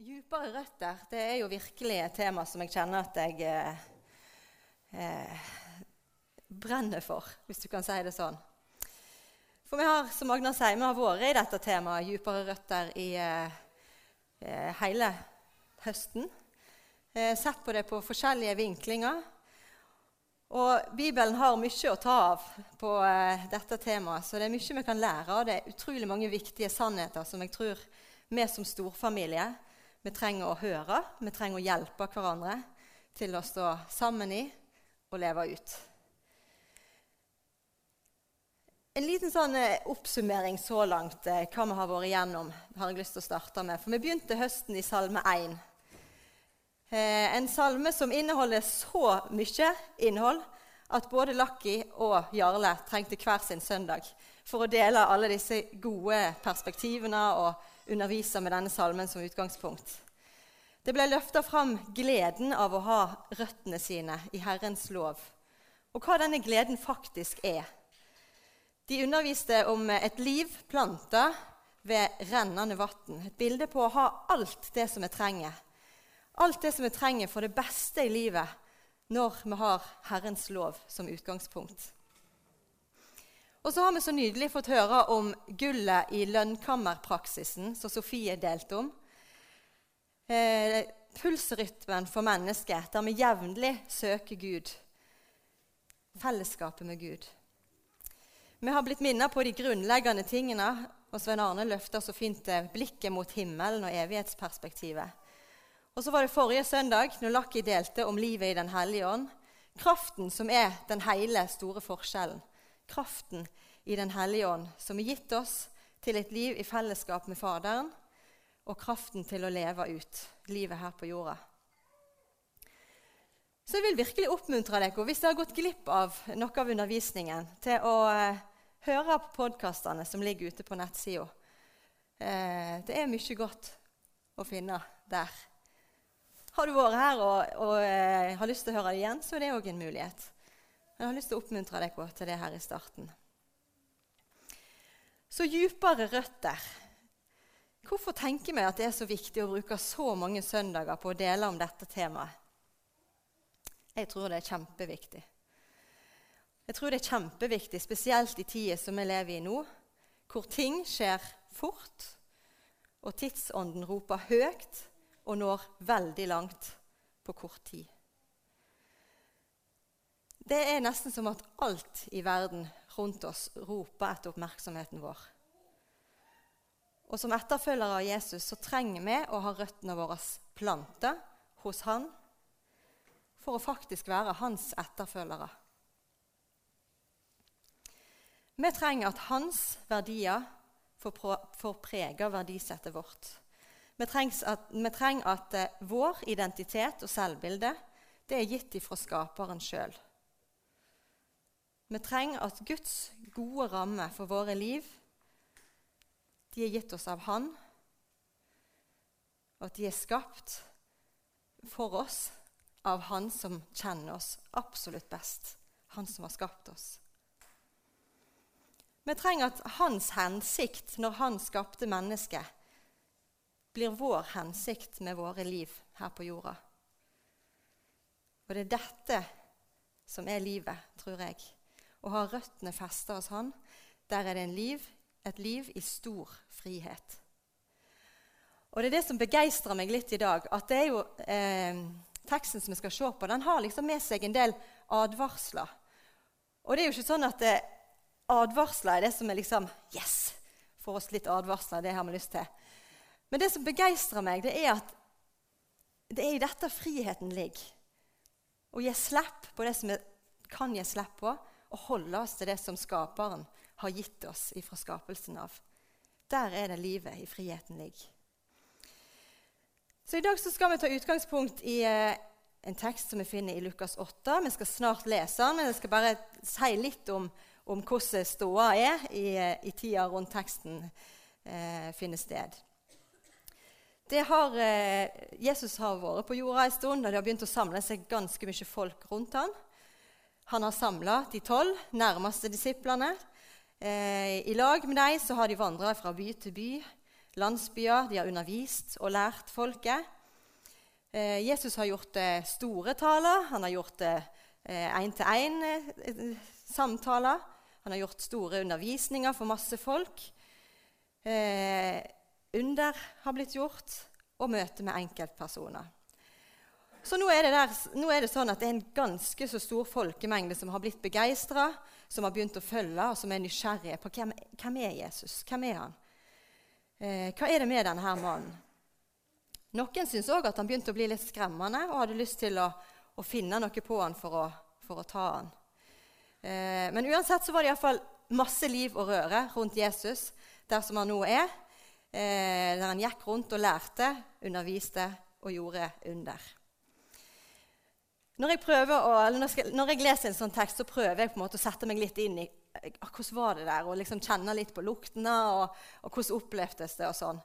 Djupere røtter det er jo virkelig et tema som jeg kjenner at jeg eh, eh, brenner for, hvis du kan si det sånn. For vi har som Agnar sier, vi har vært i dette temaet dypere røtter i eh, eh, hele høsten. Eh, sett på det på forskjellige vinklinger. Og Bibelen har mye å ta av på eh, dette temaet, så det er mye vi kan lære. Og det er utrolig mange viktige sannheter som jeg tror vi som storfamilie vi trenger å høre, vi trenger å hjelpe hverandre til å stå sammen i og leve ut. En liten sånn eh, oppsummering så langt eh, hva vi har vært igjennom. har jeg lyst til å starte med. For Vi begynte høsten i Salme 1. Eh, en salme som inneholder så mye innhold at både Lucky og Jarle trengte hver sin søndag for å dele alle disse gode perspektivene og undervise med denne salmen som utgangspunkt. Det ble løfta fram gleden av å ha røttene sine i Herrens lov, og hva denne gleden faktisk er. De underviste om et liv planta ved rennende vann. Et bilde på å ha alt det som vi trenger. Alt det som vi trenger for det beste i livet når vi har Herrens lov som utgangspunkt. Og så har vi så nydelig fått høre om gullet i lønnkammerpraksisen som Sofie delte om. Eh, pulsrytmen for mennesket, der vi jevnlig søker Gud. Fellesskapet med Gud. Vi har blitt minnet på de grunnleggende tingene, og Svein Arne løfter så fint blikket mot himmelen og evighetsperspektivet. Og så var det forrige søndag, når Lakki delte om livet i Den hellige ånd. Kraften som er den hele, store forskjellen kraften i Den hellige ånd, som er gitt oss til et liv i fellesskap med Faderen, og kraften til å leve ut livet her på jorda. Så jeg vil virkelig oppmuntre dere, hvis dere har gått glipp av noe av undervisningen, til å eh, høre på podkastene som ligger ute på nettsida. Eh, det er mye godt å finne der. Har du vært her og, og eh, har lyst til å høre det igjen, så er det òg en mulighet. Jeg har lyst til å oppmuntre dere til det her i starten. Så dypere røtter. Hvorfor tenker vi at det er så viktig å bruke så mange søndager på å dele om dette temaet? Jeg tror det er kjempeviktig. Jeg tror det er kjempeviktig, spesielt i tida som vi lever i nå, hvor ting skjer fort, og tidsånden roper høyt og når veldig langt på kort tid. Det er nesten som at alt i verden rundt oss roper etter oppmerksomheten vår. Og Som etterfølgere av Jesus så trenger vi å ha røttene våre planta hos Han for å faktisk være hans etterfølgere. Vi trenger at hans verdier får prege verdisettet vårt. Vi, at, vi trenger at eh, vår identitet og selvbilde det er gitt ifra skaperen sjøl. Vi trenger at Guds gode rammer for våre liv de er gitt oss av Han, og at de er skapt for oss av Han som kjenner oss absolutt best, Han som har skapt oss. Vi trenger at hans hensikt når han skapte mennesket, blir vår hensikt med våre liv her på jorda. Og det er dette som er livet, tror jeg og har røttene festa hos Han, der er det liv, et liv i stor frihet. Og Det er det som begeistrer meg litt i dag. at det er jo eh, Teksten som vi skal se på, den har liksom med seg en del advarsler. Og det er jo ikke sånn at eh, advarsler er det som er liksom Yes! Får oss litt advarsler. Det har vi lyst til. Men det som begeistrer meg, det er at det er i dette friheten ligger. Å gi slipp på det som jeg kan gi slipp på, og holde oss til det som Skaperen har gitt oss ifra skapelsen av. Der er det livet i friheten ligger. Så I dag skal vi ta utgangspunkt i eh, en tekst som vi finner i Lukas 8. Vi skal snart lese den, men jeg skal bare si litt om, om hvordan ståa er i, eh, i, tida rundt teksten eh, finner sted. Har, eh, Jesus har vært på jorda en stund, og det har begynt å samle seg ganske mye folk rundt ham. Han har samla de tolv nærmeste disiplene. Eh, I lag med dem så har de vandra fra by til by landsbyer, de har undervist og lært folket. Eh, Jesus har gjort eh, store taler, han har gjort én-til-én-samtaler. Eh, han har gjort store undervisninger for masse folk. Eh, under har blitt gjort, og møte med enkeltpersoner. Så nå er, der, nå er, det sånn at det er en ganske så stor folkemengde som har blitt begeistra, som har begynt å følge, og som er nysgjerrige på hvem, hvem er Jesus Hvem er han? Eh, hva er det med denne mannen? Noen syns òg at han begynte å bli litt skremmende og hadde lyst til å, å finne noe på han for å, for å ta han. Eh, men uansett så var det iallfall masse liv og røre rundt Jesus der som han nå er. Eh, der han gikk rundt og lærte, underviste og gjorde under. Når jeg, å, når, jeg, når jeg, leser en sånn tekst, så prøver jeg på en måte å sette meg litt inn i eh, hvordan var det der, og liksom kjenne litt på luktene og, og hvordan opplevdes det. Og sånn.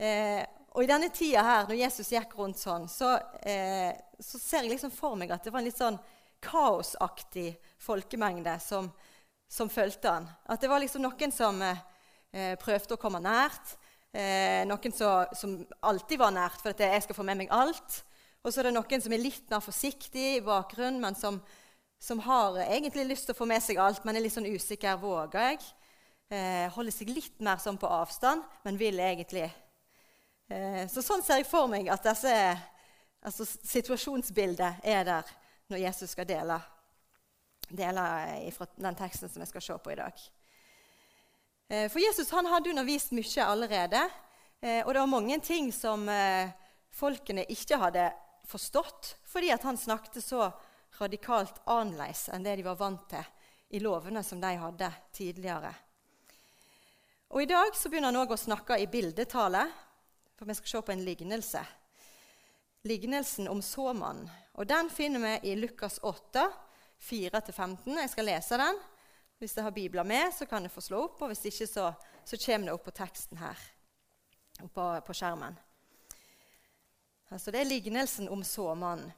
Eh, og i denne tida her, når Jesus gikk rundt sånn, så, eh, så, ser jeg liksom for meg at det var en litt sånn kaosaktig folkemengde som, som fulgte han. At det var liksom noen som eh, prøvde å komme nært. Eh, noen som, som alltid var nært, for at jeg skal få med meg alt. Og så er det noen som er litt mer forsiktig i bakgrunnen, men som, som, har egentlig lyst til å få med seg alt, men er litt sånn usikker. Våger jeg? Eh, holder seg litt mer sånn på avstand, men vil egentlig. Eh, så sånn ser jeg for meg at disse, altså, situasjonsbildet er der når Jesus skal dele, dele fra den teksten som jeg skal se på i dag. Eh, for Jesus han hadde undervist mye allerede, eh, og det var mange ting som eh, folkene ikke hadde forstått fordi at han snakket så radikalt annerledes enn det de var vant til i lovene som de hadde tidligere. Og I dag så begynner han òg å snakke i bildetale, for vi skal se på en lignelse. Lignelsen om såmannen. Og Den finner vi i Lukas 8, 4-15. Jeg skal lese den. Hvis dere har bibler med, så kan dere få slå opp. Og hvis ikke, så, så kommer det opp på teksten her på, på skjermen. Altså, det er lignelsen om såmannen.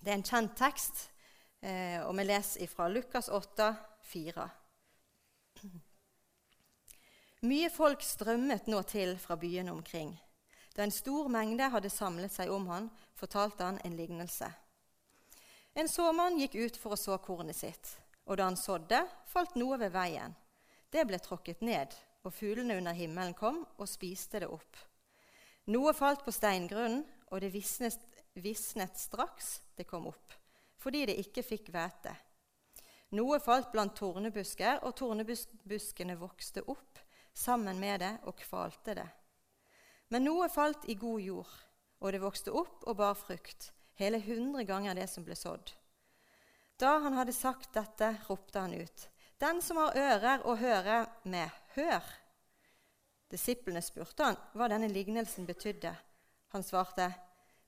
Det er en kjent tekst, eh, og vi leser fra Lukas 8, 4. Mye folk strømmet nå til fra byene omkring. Da en stor mengde hadde samlet seg om han, fortalte han en lignelse. En såmann gikk ut for å så kornet sitt, og da han sådde, falt noe ved veien. Det ble tråkket ned, og fuglene under himmelen kom og spiste det opp. Noe falt på steingrunnen, og det visnet, visnet straks det kom opp, fordi det ikke fikk hvete. Noe falt blant tornebusker, og tornebuskene vokste opp sammen med det og kvalte det. Men noe falt i god jord, og det vokste opp og bar frukt, hele hundre ganger det som ble sådd. Da han hadde sagt dette, ropte han ut. Den som har ører å høre med, hør! Disiplene spurte han hva denne lignelsen betydde. Han svarte,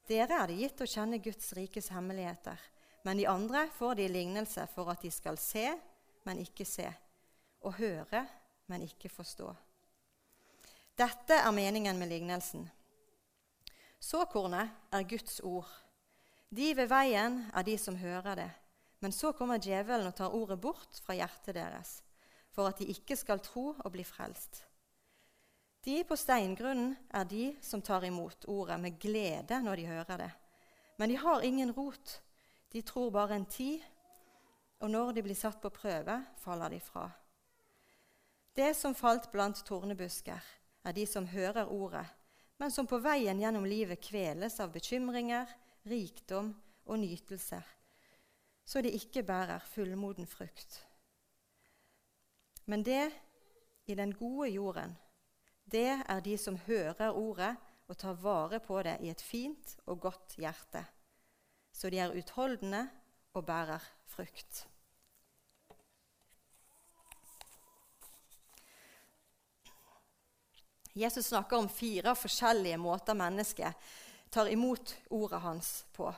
Dere er det gitt å kjenne Guds rikes hemmeligheter, men de andre får de lignelse for at de skal se, men ikke se, og høre, men ikke forstå. Dette er meningen med lignelsen. Såkornet er Guds ord. De ved veien er de som hører det. Men så kommer djevelen og tar ordet bort fra hjertet deres, for at de ikke skal tro og bli frelst. De på steingrunnen er de som tar imot ordet med glede når de hører det. Men de har ingen rot. De tror bare en tid, og når de blir satt på prøve, faller de fra. Det som falt blant tornebusker, er de som hører ordet, men som på veien gjennom livet kveles av bekymringer, rikdom og nytelser, så de ikke bærer fullmoden frukt. Men det i den gode jorden det er de som hører ordet og tar vare på det i et fint og godt hjerte, så de er utholdende og bærer frukt. Jesus snakker om fire forskjellige måter mennesket tar imot ordet hans på.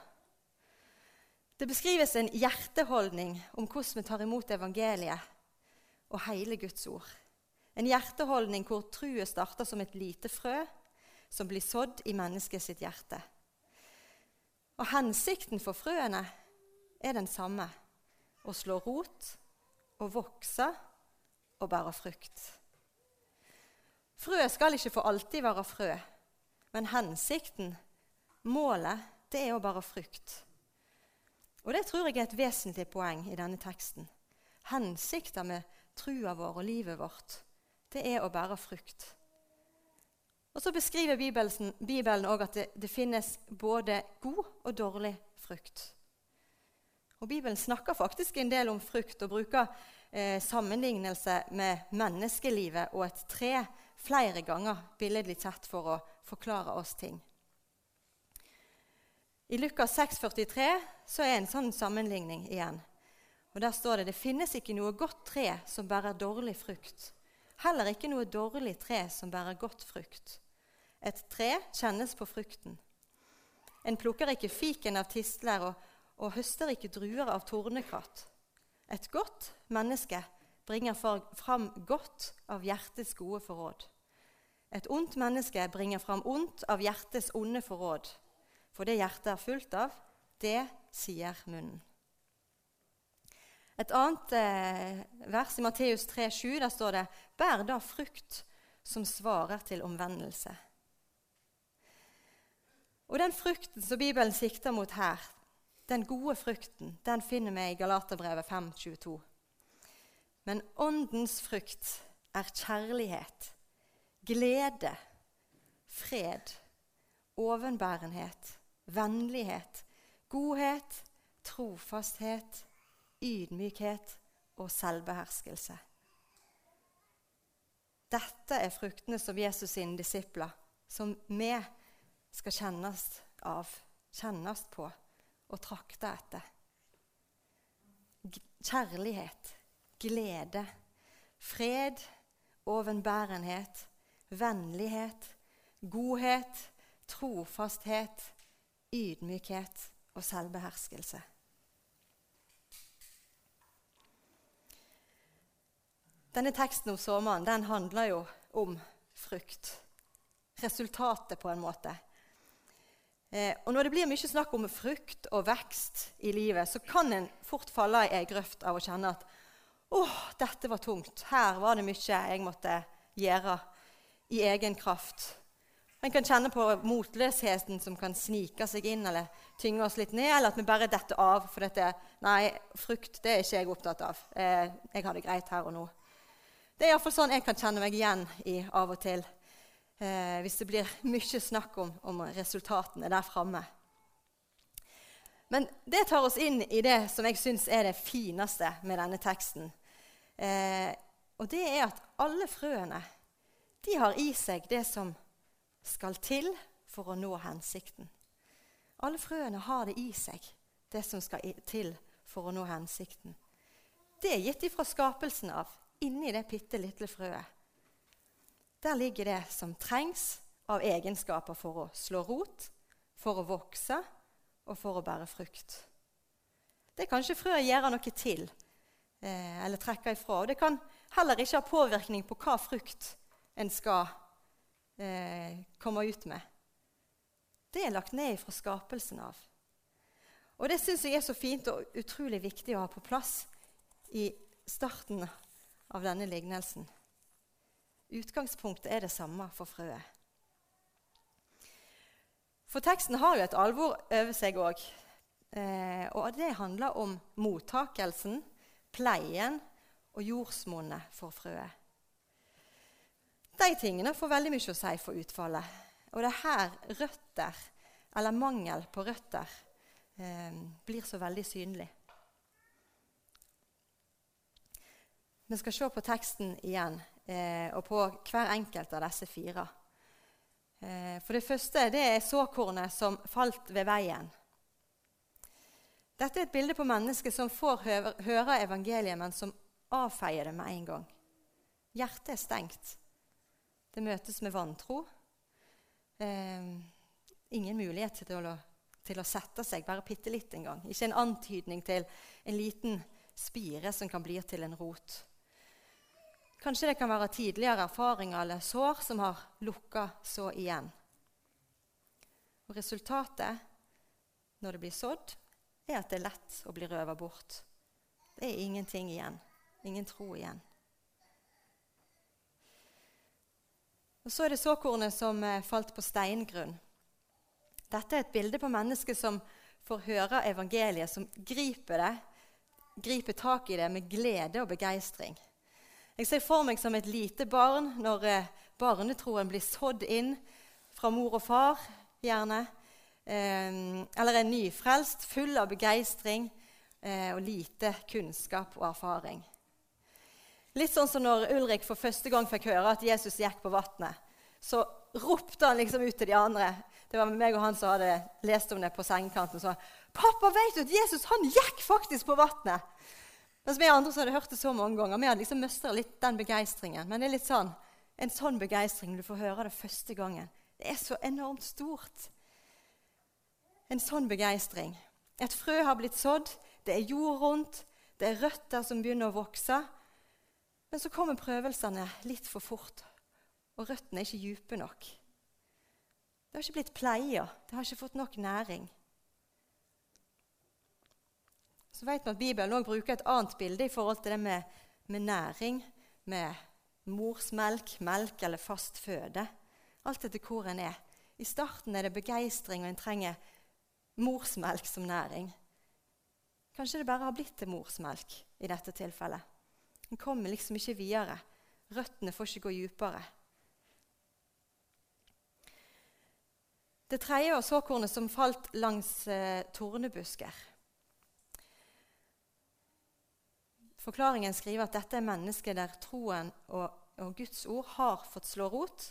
Det beskrives en hjerteholdning om hvordan vi tar imot evangeliet og hele Guds ord. En hjerteholdning hvor truet starter som et lite frø som blir sådd i mennesket sitt hjerte. Og hensikten for frøene er den samme å slå rot og vokse og bære frukt. Frø skal ikke for alltid være frø, men hensikten, målet, det er å bære frukt. Og Det tror jeg er et vesentlig poeng i denne teksten. Hensikten med trua vår og livet vårt, det er å bære frukt. Og Så beskriver Bibelen òg at det, det, finnes både god og dårlig frukt. Og Bibelen snakker faktisk en del om frukt og bruker eh, sammenlignelse med menneskelivet og et tre flere ganger billedlig tett for å forklare oss ting. I Lukas 6,43 så er en sånn sammenligning igjen. Og Der står det det finnes ikke noe godt tre som bærer dårlig frukt. Heller ikke noe dårlig tre som bærer godt frukt. Et tre kjennes på frukten. En plukker ikke fiken av tistler og, og høster ikke druer av tornekratt. Et godt menneske bringer fram godt av hjertets gode forråd. Et ondt menneske bringer fram ondt av hjertets onde forråd. For det hjertet er fullt av, det sier munnen. Et annet eh, vers i Matteus 3,7 der står det:" Bær da frukt som svarer til omvendelse. Og den frukten som Bibelen sikter mot her, den gode frukten, den finner vi i Galaterbrevet 5,22. Men åndens frukt er kjærlighet, glede, fred, ovenbærenhet, vennlighet, godhet, trofasthet, ydmykhet og selvbeherskelse. Dette er fruktene som Jesus sine disipler, som vi skal kjennes av, kjennes på og trakte etter. Kjærlighet, glede, fred, ovenbærenhet, vennlighet, godhet, trofasthet, ydmykhet og selvbeherskelse. Denne teksten om sommeren den handler jo om frukt. Resultatet, på en måte. Eh, og Når det blir mye snakk om frukt og vekst i livet, så kan en fort falle i ei grøft av å kjenne at åh, dette var tungt. Her var det mye jeg måtte gjøre i egen kraft. En kan kjenne på motløsheten som kan snike seg inn eller tynge oss litt ned, eller at vi bare detter av. For dette, nei, frukt det er ikke jeg opptatt av. Eh, jeg har det greit her og nå. Det er iallfall sånn jeg kan kjenne meg igjen i av og til eh, hvis det blir mye snakk om, om resultatene der framme. Men det tar oss inn i det som jeg syns er det fineste med denne teksten. Eh, og det er at alle frøene de har i seg det som skal til for å nå hensikten. Alle frøene har det i seg, det som skal til for å nå hensikten. Det er gitt ifra skapelsen av, inni det bitte lille frøet. Der ligger det som trengs av egenskaper for å slå rot, for å vokse og for å bære frukt. Det kan ikke frøet gjøre noe til eh, eller trekke ifra. Og det kan heller ikke ha påvirkning på hva frukt en skal eh, komme ut med. Det er lagt ned fra skapelsen av. Og det syns jeg er så fint og utrolig viktig å ha på plass i starten av denne lignelsen. Utgangspunktet er det samme for frøet. For teksten har jo et alvor over seg òg. Eh, og det handler om mottakelsen, pleien og jordsmonnet for frøet. De tingene får veldig mye å si for utfallet. Og det er her røtter, eller mangel på røtter, eh, blir så veldig synlig. Vi skal se på teksten igjen eh, og på hver enkelt av disse fire. Eh, for det første det er såkornet som falt ved veien. Dette er et bilde på mennesket som får høre evangeliet, men som avfeier det med en gang. Hjertet er stengt. Det møtes med vantro. Eh, ingen mulighet til å, til å sette seg bare bitte litt engang. Ikke en antydning til en liten spire som kan bli til en rot. Kanskje det kan være tidligere erfaringer eller sår som har lukka så igjen. Og Resultatet når det blir sådd, er at det er lett å bli røva bort. Det er ingenting igjen. Ingen tro igjen. Og Så er det såkornet som eh, falt på steingrunn. Dette er et bilde på mennesket som får høre evangeliet, som griper det, griper tak i det med glede og begeistring. Jeg ser for meg som et lite barn når eh, barnetroen blir sådd inn fra mor og far, gjerne. Eh, eller en nyfrelst, full av begeistring og lite kunnskap og erfaring. Litt sånn som når Ulrik for første gang fikk høre at Jesus gikk på vannet. Så ropte han liksom ut til de andre. Det var meg og han som hadde lest om det på sengekanten. Så 'Pappa, vet du at Jesus han gikk faktisk på vannet?' Mens vi andre hadde hørt det så mange ganger, vi hadde liksom mista litt den begeistringen. Men det er litt sånn, en sånn begeistring du får høre det første gangen. Det er så enormt stort. En sånn begeistring. Et frø har blitt sådd, det er jord rundt, det er røtter som begynner å vokse. Men så kommer prøvelsene litt for fort, og røttene er ikke dype nok. Det har ikke blitt pleia, det har ikke fått nok næring. Vet vi at Bibelen også bruker et annet bilde i forhold til det med, med næring, med morsmelk, melk eller fast føde. Alt etter hvor en er. I starten er det begeistring, og en trenger morsmelk som næring. Kanskje det bare har blitt til morsmelk i dette tilfellet. En kommer liksom ikke videre. Røttene får ikke gå dypere. Det tredje var såkornet som falt langs eh, tornebusker. Forklaringen skriver at dette er mennesker der troen og, og Guds ord har fått slå rot,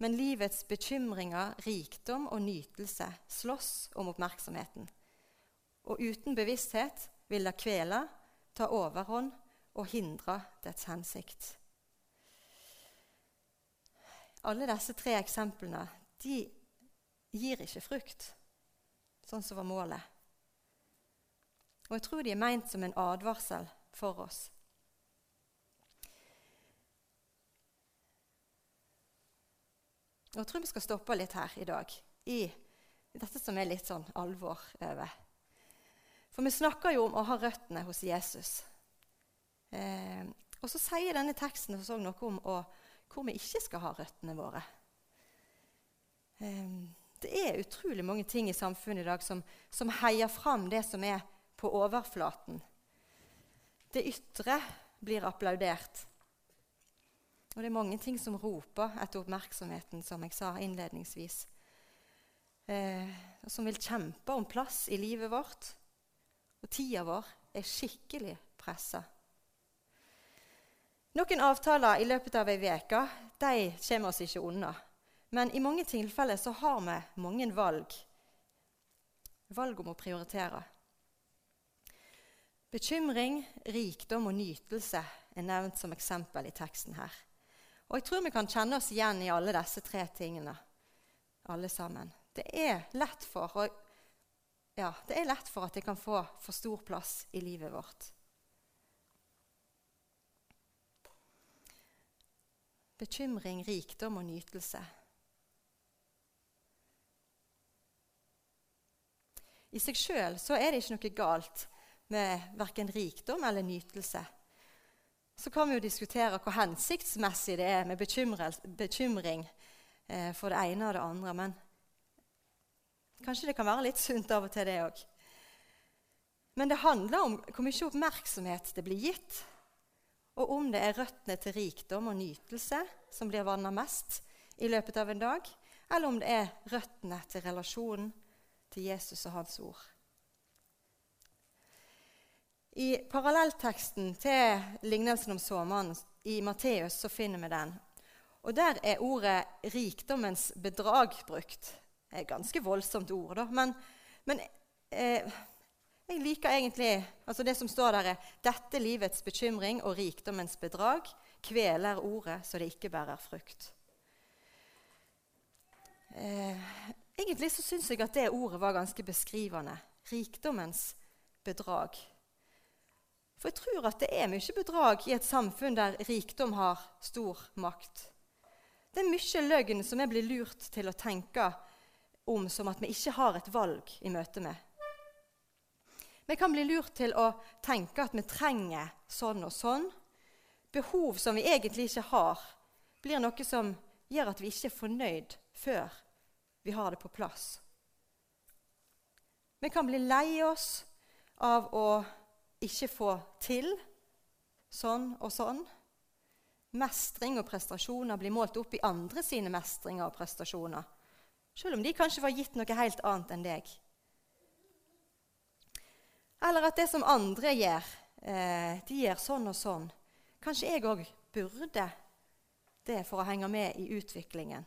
men livets bekymringer, rikdom og nytelse slåss om oppmerksomheten. Og uten bevissthet vil det kvele, ta overhånd og hindre dets hensikt. Alle disse tre eksemplene de gir ikke frukt, sånn som var målet. Og jeg tror de er meint som en advarsel for oss. Jeg tror vi skal stoppe litt her i dag, i dette som er litt sånn alvor over. For vi snakker jo om å ha røttene hos Jesus. Eh, og så sier denne teksten også noe om å, hvor vi ikke skal ha røttene våre. Eh, det er utrolig mange ting i samfunnet i dag som, som heier fram det som er på overflaten. Det ytre blir applaudert. Og det er mange ting som roper etter oppmerksomheten, som jeg sa innledningsvis. Eh, som vil kjempe om plass i livet vårt. Og tida vår er skikkelig pressa. Noen avtaler i løpet av ei uke kommer oss ikke unna. Men i mange tilfeller så har vi mange valg. Valg om å prioritere. Bekymring, rikdom og nytelse er nevnt som eksempel i teksten her. Og jeg tror vi kan kjenne oss igjen i alle disse tre tingene, alle sammen. Det er lett for, og, ja, det er lett for at det kan få for stor plass i livet vårt. bekymring, rikdom og nytelse. I seg sjøl er det ikke noe galt med verken rikdom eller nytelse. Så kan vi jo diskutere hvor hensiktsmessig det er med bekymring eh, for det ene og det andre. Men kanskje det kan være litt sunt av og til, det òg. Men det handler om hvor mye oppmerksomhet det blir gitt og om det er røttene til rikdom og nytelse som blir vanna mest i løpet av en dag, eller om det er røttene til relasjonen til Jesus og hans ord. I parallellteksten til lignelsen om såmannen i Matteus så finner vi den. Og Der er ordet 'rikdommens bedrag' brukt. Det er et ganske voldsomt ord, da. Men, men eh, jeg liker egentlig altså det som står der, er 'Dette livets bekymring og rikdommens bedrag kveler ordet så det ikke bærer frukt'. Eh, egentlig så syns jeg at det ordet var ganske beskrivende. Rikdommens bedrag. For jeg tror at det er mye bedrag i et samfunn der rikdom har stor makt. Det er mye løgn som vi blir lurt til å tenke om som at vi ikke har et valg i møte med vi kan bli lurt til å tenke at vi trenger sånn og sånn. Behov som vi egentlig ikke har, blir noe som gjør at vi ikke er fornøyd før vi har det på plass. Vi kan bli lei oss av å ikke få til sånn og sånn. Mestring og prestasjoner blir målt opp i andre sine mestringer og prestasjoner. Selv om de kanskje var gitt noe helt annet enn deg. Eller at det som andre gjør, eh, de gjør sånn og sånn. Kanskje jeg òg burde det for å henge med i utviklingen.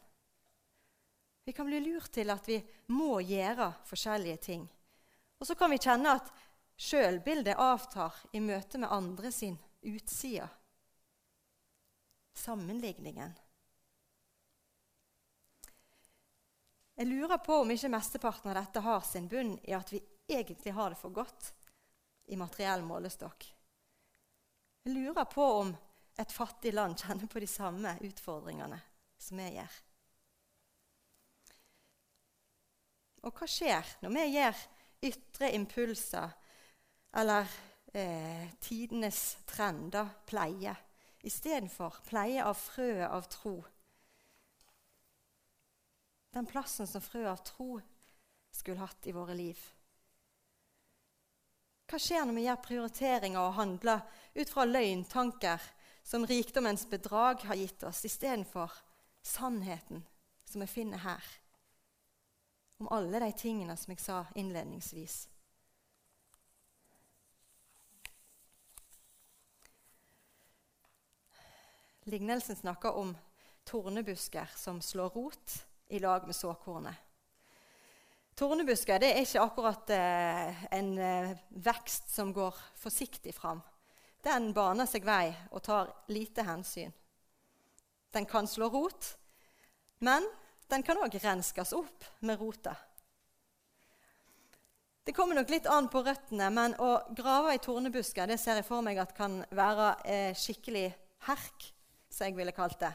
Vi kan bli lurt til at vi må gjøre forskjellige ting. Og så kan vi kjenne at sjølbildet avtar i møte med andre sin utside. Sammenligningen. Jeg lurer på om ikke mesteparten av dette har sin bunn i at vi egentlig har det for godt i materiell målestokk. Jeg lurer på om et fattig land kjenner på de samme utfordringene som vi gjør. Og hva skjer når vi gjør ytre impulser eller eh, tidenes trender pleie istedenfor pleie av frøet av tro? Den plassen som frøet av tro skulle hatt i våre liv. Hva skjer når vi gjør prioriteringer og handler ut fra løgntanker som rikdommens bedrag har gitt oss, istedenfor sannheten som vi finner her? Om alle de tingene som jeg sa innledningsvis. Lignelsen snakker om tornebusker som slår rot i lag med såkornet. Tornebusker er ikke akkurat eh, en eh, vekst som går forsiktig fram. Den baner seg vei og tar lite hensyn. Den kan slå rot, men den kan òg renskes opp med rota. Det kommer nok litt an på røttene, men å grave i tornebusker det ser jeg for meg at kan være eh, skikkelig herk, som jeg ville kalt det.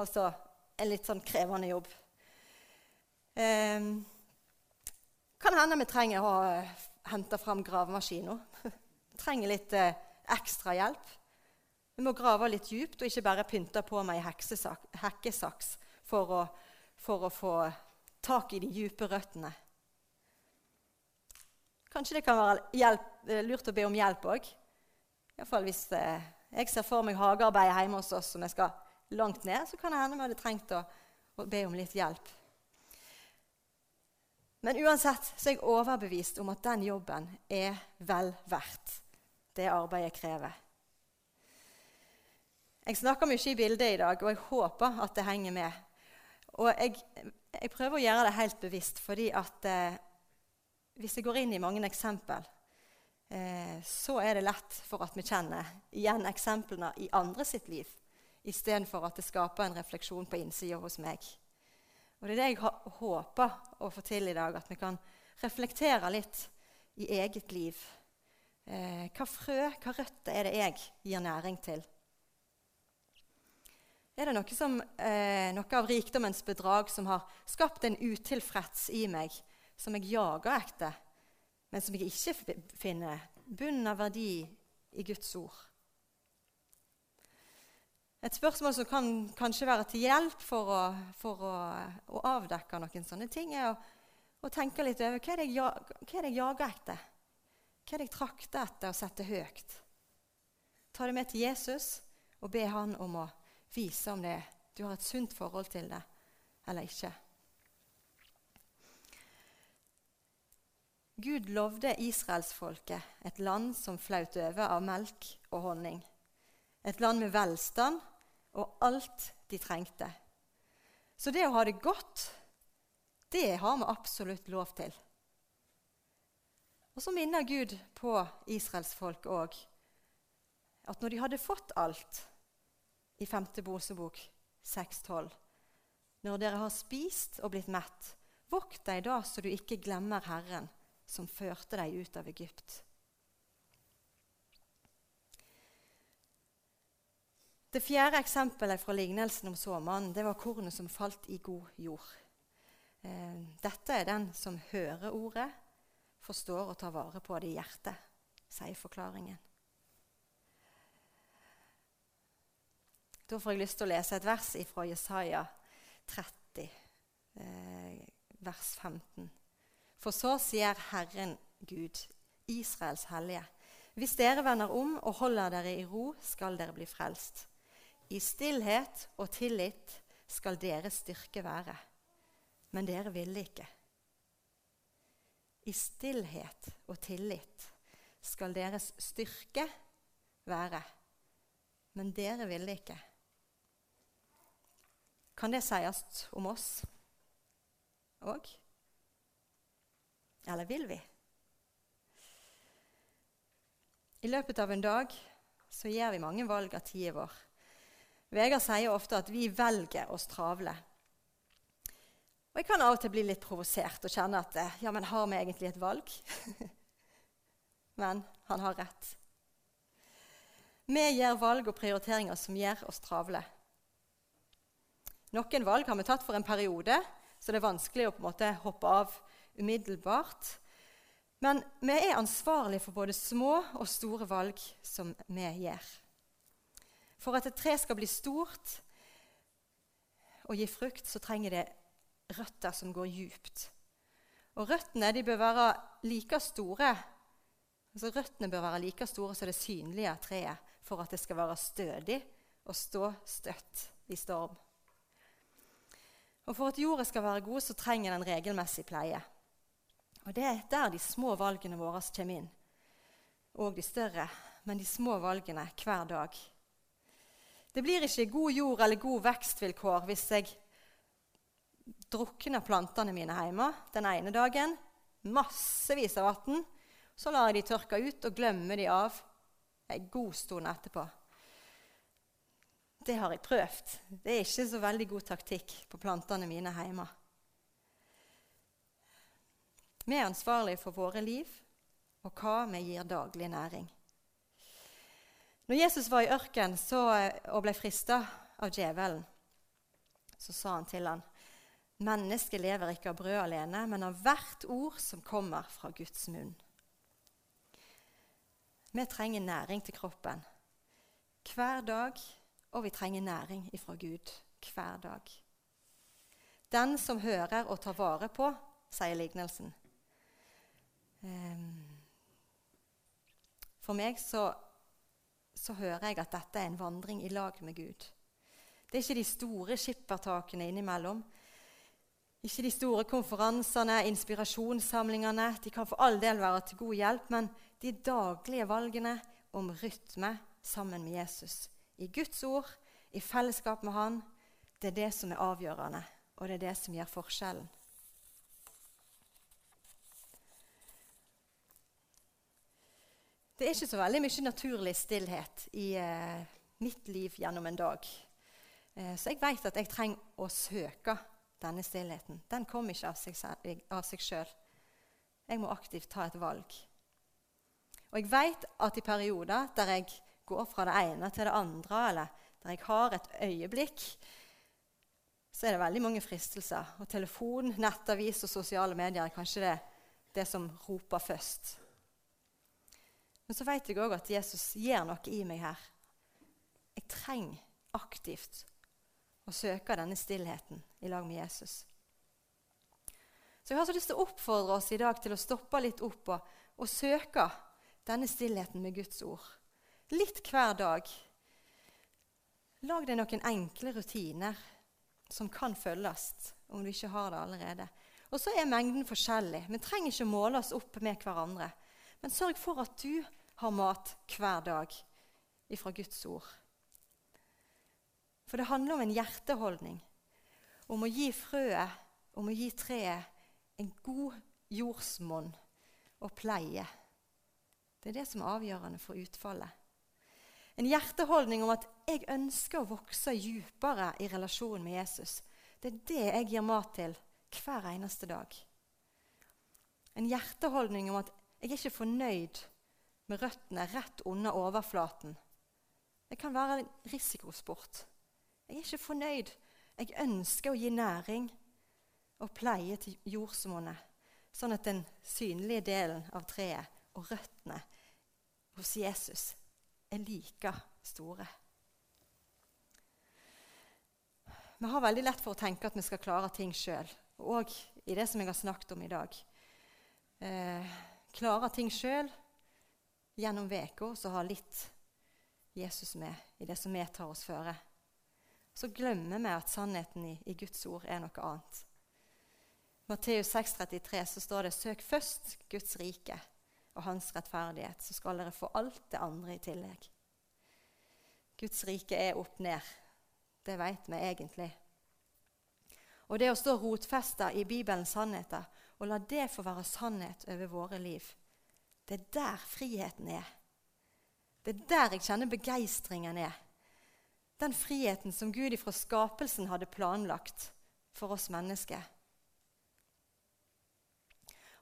Altså en litt sånn krevende jobb. Eh, kan hende vi trenger å uh, hente fram gravemaskina. trenger litt eh, ekstra hjelp. Vi må grave litt djupt og ikke bare pynte på med ei hekkesaks for å, for å få tak i de dype røttene. Kanskje det kan være hjelp, uh, lurt å be om hjelp òg. Iallfall hvis jeg ser for meg hagearbeid hjemme hos oss som jeg skal langt ned, så kan det hende vi hadde trengt å, å be om litt hjelp. Men uansett så er jeg overbevist om at den jobben er vel verdt det arbeidet krever. Jeg snakker mye i bildet i dag, og jeg håper at det henger med. Og jeg, jeg prøver å gjøre det helt bevisst, fordi at eh, hvis jeg går inn i mange eksempel, eh, så er det lett for at vi kjenner igjen eksemplene i andre sitt liv, istedenfor at det skaper en refleksjon på innsida hos meg. Og Det er det jeg håper å få til i dag, at vi kan reflektere litt i eget liv. Eh, hva frø, hva røtter er det jeg gir næring til? Er det noe, som, eh, noe av rikdommens bedrag som har skapt en utilfreds i meg, som jeg jager etter, men som jeg ikke finner bunn av verdi i Guds ord? Et spørsmål som kan kanskje være til hjelp for å, for å, å avdekke noen sånne ting, er å, å tenke litt over er, hva er det jeg jager etter? Hva er det jeg trakter etter å sette høyt? Ta det med til Jesus og be han om å vise om det, du har et sunt forhold til det eller ikke. Gud lovde israelsfolket et land som flaut over av melk og honning. Et land med velstand og alt de trengte. Så det å ha det godt, det har vi absolutt lov til. Og så minner Gud på israelsfolk òg at når de hadde fått alt i 5. Bosebok 6,12 Når dere har spist og blitt mett, vokt deg da så du ikke glemmer Herren, som førte deg ut av Egypt. Det fjerde eksempelet fra lignelsen om såmannen det var kornet som falt i god jord. Eh, dette er den som hører ordet, forstår og tar vare på det i hjertet, sier forklaringen. Da får jeg lyst til å lese et vers fra Jesaja 30, eh, vers 15. For så sier Herren Gud, Israels hellige, hvis dere vender om og holder dere i ro, skal dere bli frelst. I stillhet og tillit skal deres styrke være. Men dere ville ikke. I stillhet og tillit skal deres styrke være. Men dere ville ikke. Kan det sies om oss òg? Eller vil vi? I løpet av en dag så gjør vi mange valg av tida vår. Vegard sier ofte at vi velger oss travle. Og Jeg kan av og til bli litt provosert og kjenne at eh, ja, men har vi egentlig et valg? men han har rett. Vi gjør valg og prioriteringer som gjør oss travle. Noen valg har vi tatt for en periode, så det er vanskelig å på en måte hoppe av umiddelbart. Men vi er ansvarlige for både små og store valg som vi gjør. For at et tre skal bli stort og gi frukt, så trenger det røtter som går djupt. Og røttene bør være like store altså Røttene bør være like store som det synlige treet for at det skal være stødig og stå støtt i storm. Og For at jorda skal være god, så trenger den regelmessig pleie. Og Det er der de små valgene våre kommer inn. Og de større, men de små valgene hver dag. Det blir ikke god jord eller god vekstvilkår hvis jeg drukner plantene mine hjemme den ene dagen. Massevis av vann. Så lar jeg de tørke ut og glemmer de av en god stund etterpå. Det har jeg prøvd. Det er ikke så veldig god taktikk på plantene mine hjemme. Vi er ansvarlige for våre liv og hva vi gir daglig næring. Når Jesus var i ørkenen og ble frista av djevelen, så sa han til han, Mennesket lever ikke av brød alene, men av hvert ord som kommer fra Guds munn. Vi trenger næring til kroppen hver dag, og vi trenger næring ifra Gud hver dag. Den som hører og tar vare på, sier lignelsen, for meg så, så, hører jeg at dette er en vandring i lag med Gud. Det er ikke de store skippertakene innimellom. Ikke de store konferansene, inspirasjonssamlingene. De kan for all del være til god hjelp, men de daglige valgene om rytme sammen med Jesus, i Guds ord, i fellesskap med Han, det er det som er avgjørende, og det er det som gjør forskjellen. Det er ikke så veldig mye naturlig stillhet i eh, mitt liv gjennom en dag. Eh, så jeg vet at jeg trenger å søke denne stillheten. Den kommer ikke av seg, sjøl. Jeg må aktivt ta et valg. Og jeg vet at i perioder der jeg går fra det ene til det andre, eller der jeg har et øyeblikk, så er det veldig mange fristelser. Og telefon, nettavis og sosiale medier er kanskje det, det som roper først. Men så vet jeg òg at Jesus gjør noe i meg her. Jeg trenger aktivt å søke denne stillheten i lag med Jesus. Så jeg har så lyst til å oppfordre oss i dag til å stoppe litt opp og, og søke denne stillheten med Guds ord. Litt hver dag. Lag deg noen enkle rutiner som kan følges om du ikke har det allerede. Og så er mengden forskjellig. Vi trenger ikke å måle oss opp med hverandre. Men sørg for at du har mat hver dag ifra Guds ord. For det handler om en hjerteholdning, om å gi frøet, om å gi treet en god jordsmonn og pleie. Det er det som er avgjørende for utfallet. En hjerteholdning om at jeg ønsker å vokse dypere i relasjon med Jesus. Det er det jeg gir mat til hver eneste dag. En hjerteholdning om at jeg er ikke fornøyd med røttene rett under overflaten. Det kan være en risikosport. Jeg er ikke fornøyd. Jeg ønsker å gi næring og pleie til jordsmonnet, sånn at den synlige delen av treet og røttene hos Jesus er like store. Vi har veldig lett for å tenke at vi skal klare ting sjøl, og i det som jeg har snakket om i dag. Eh, klare ting sjøl gjennom uka, så har litt Jesus med i det som vi tar oss føre. Så glemmer vi at sannheten i, i Guds ord er noe annet. Matteus 6,33 så står det søk først Guds rike og hans rettferdighet, så skal dere få alt det andre i tillegg. Guds rike er opp ned. Det vet vi egentlig. Og det å stå rotfesta i Bibelens sannheter og la det få være sannhet over våre liv, det er der friheten er. Det er der jeg kjenner begeistringen er. Den friheten som Gud ifra skapelsen hadde planlagt for oss mennesker.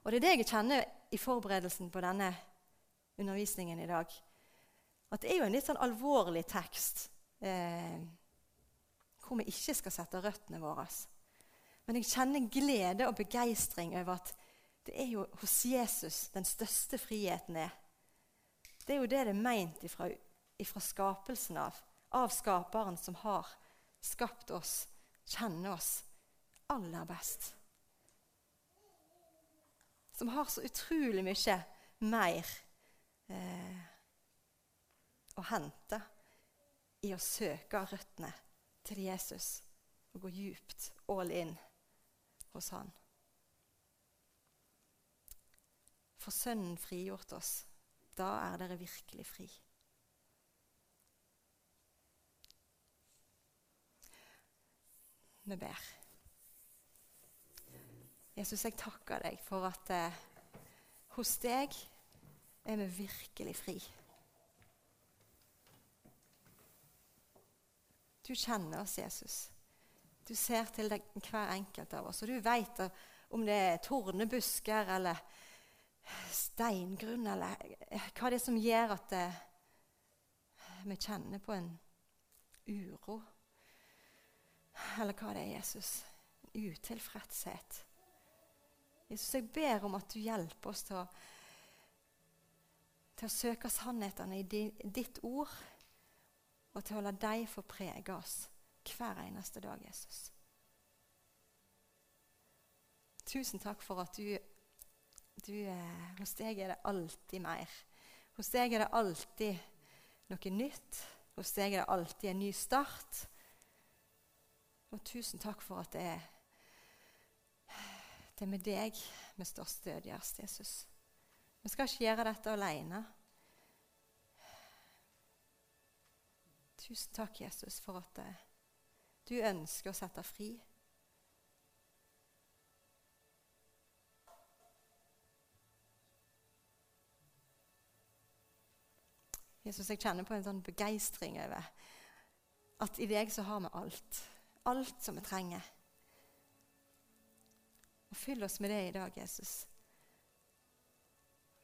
Og det er det jeg kjenner i forberedelsen på denne undervisningen i dag. At det er jo en litt sånn alvorlig tekst eh, hvor vi ikke skal sette røttene våre. Men jeg kjenner glede og begeistring over at det er jo hos Jesus den største friheten er. Det er jo det det er meint ifra, ifra skapelsen av. Av skaperen som har skapt oss, kjenner oss aller best som har så utrolig mye mer eh, å hente i å søke røttene til Jesus og gå djupt all in hos Han. For Sønnen frigjort oss. Da er dere virkelig fri. Vi ber. Jesus, jeg takker deg for at eh, hos deg er vi virkelig fri. Du kjenner oss, Jesus. Du ser til deg, hver enkelt av oss, og du vet om det er tornebusker eller steingrunn, eller hva det er som gjør at det, vi kjenner på en uro. Eller hva det er, Jesus. En utilfredshet. Jesus, jeg ber om at du hjelper oss til å, til å søke sannhetene i ditt ord, og til å la deg få prege oss hver eneste dag, Jesus. Tusen takk for at du, du eh, Hos deg er det alltid mer. Hos deg er det alltid noe nytt. Hos deg er det alltid en ny start. Og tusen takk for at det er det er med deg vi står stødigst, Jesus. Vi skal ikke gjøre dette alene. Tusen takk, Jesus, for at eh, du ønsker å sette fri. Jesus, jeg kjenner på en sånn begeistring over at i deg så har vi alt. Alt som vi trenger. Og Fyll oss med det i dag, Jesus.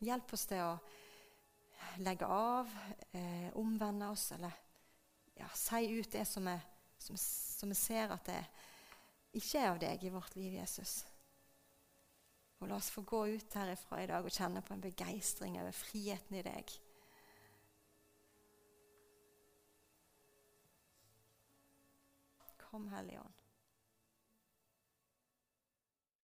Hjelp oss til å legge av, eh, omvende oss, eller ja, si ut det som vi, som, vi ser at det ikke er av deg i vårt liv, Jesus. Og la oss få gå ut herifra i dag og kjenne på en begeistring over friheten i deg. Kom, Hellige Ånd.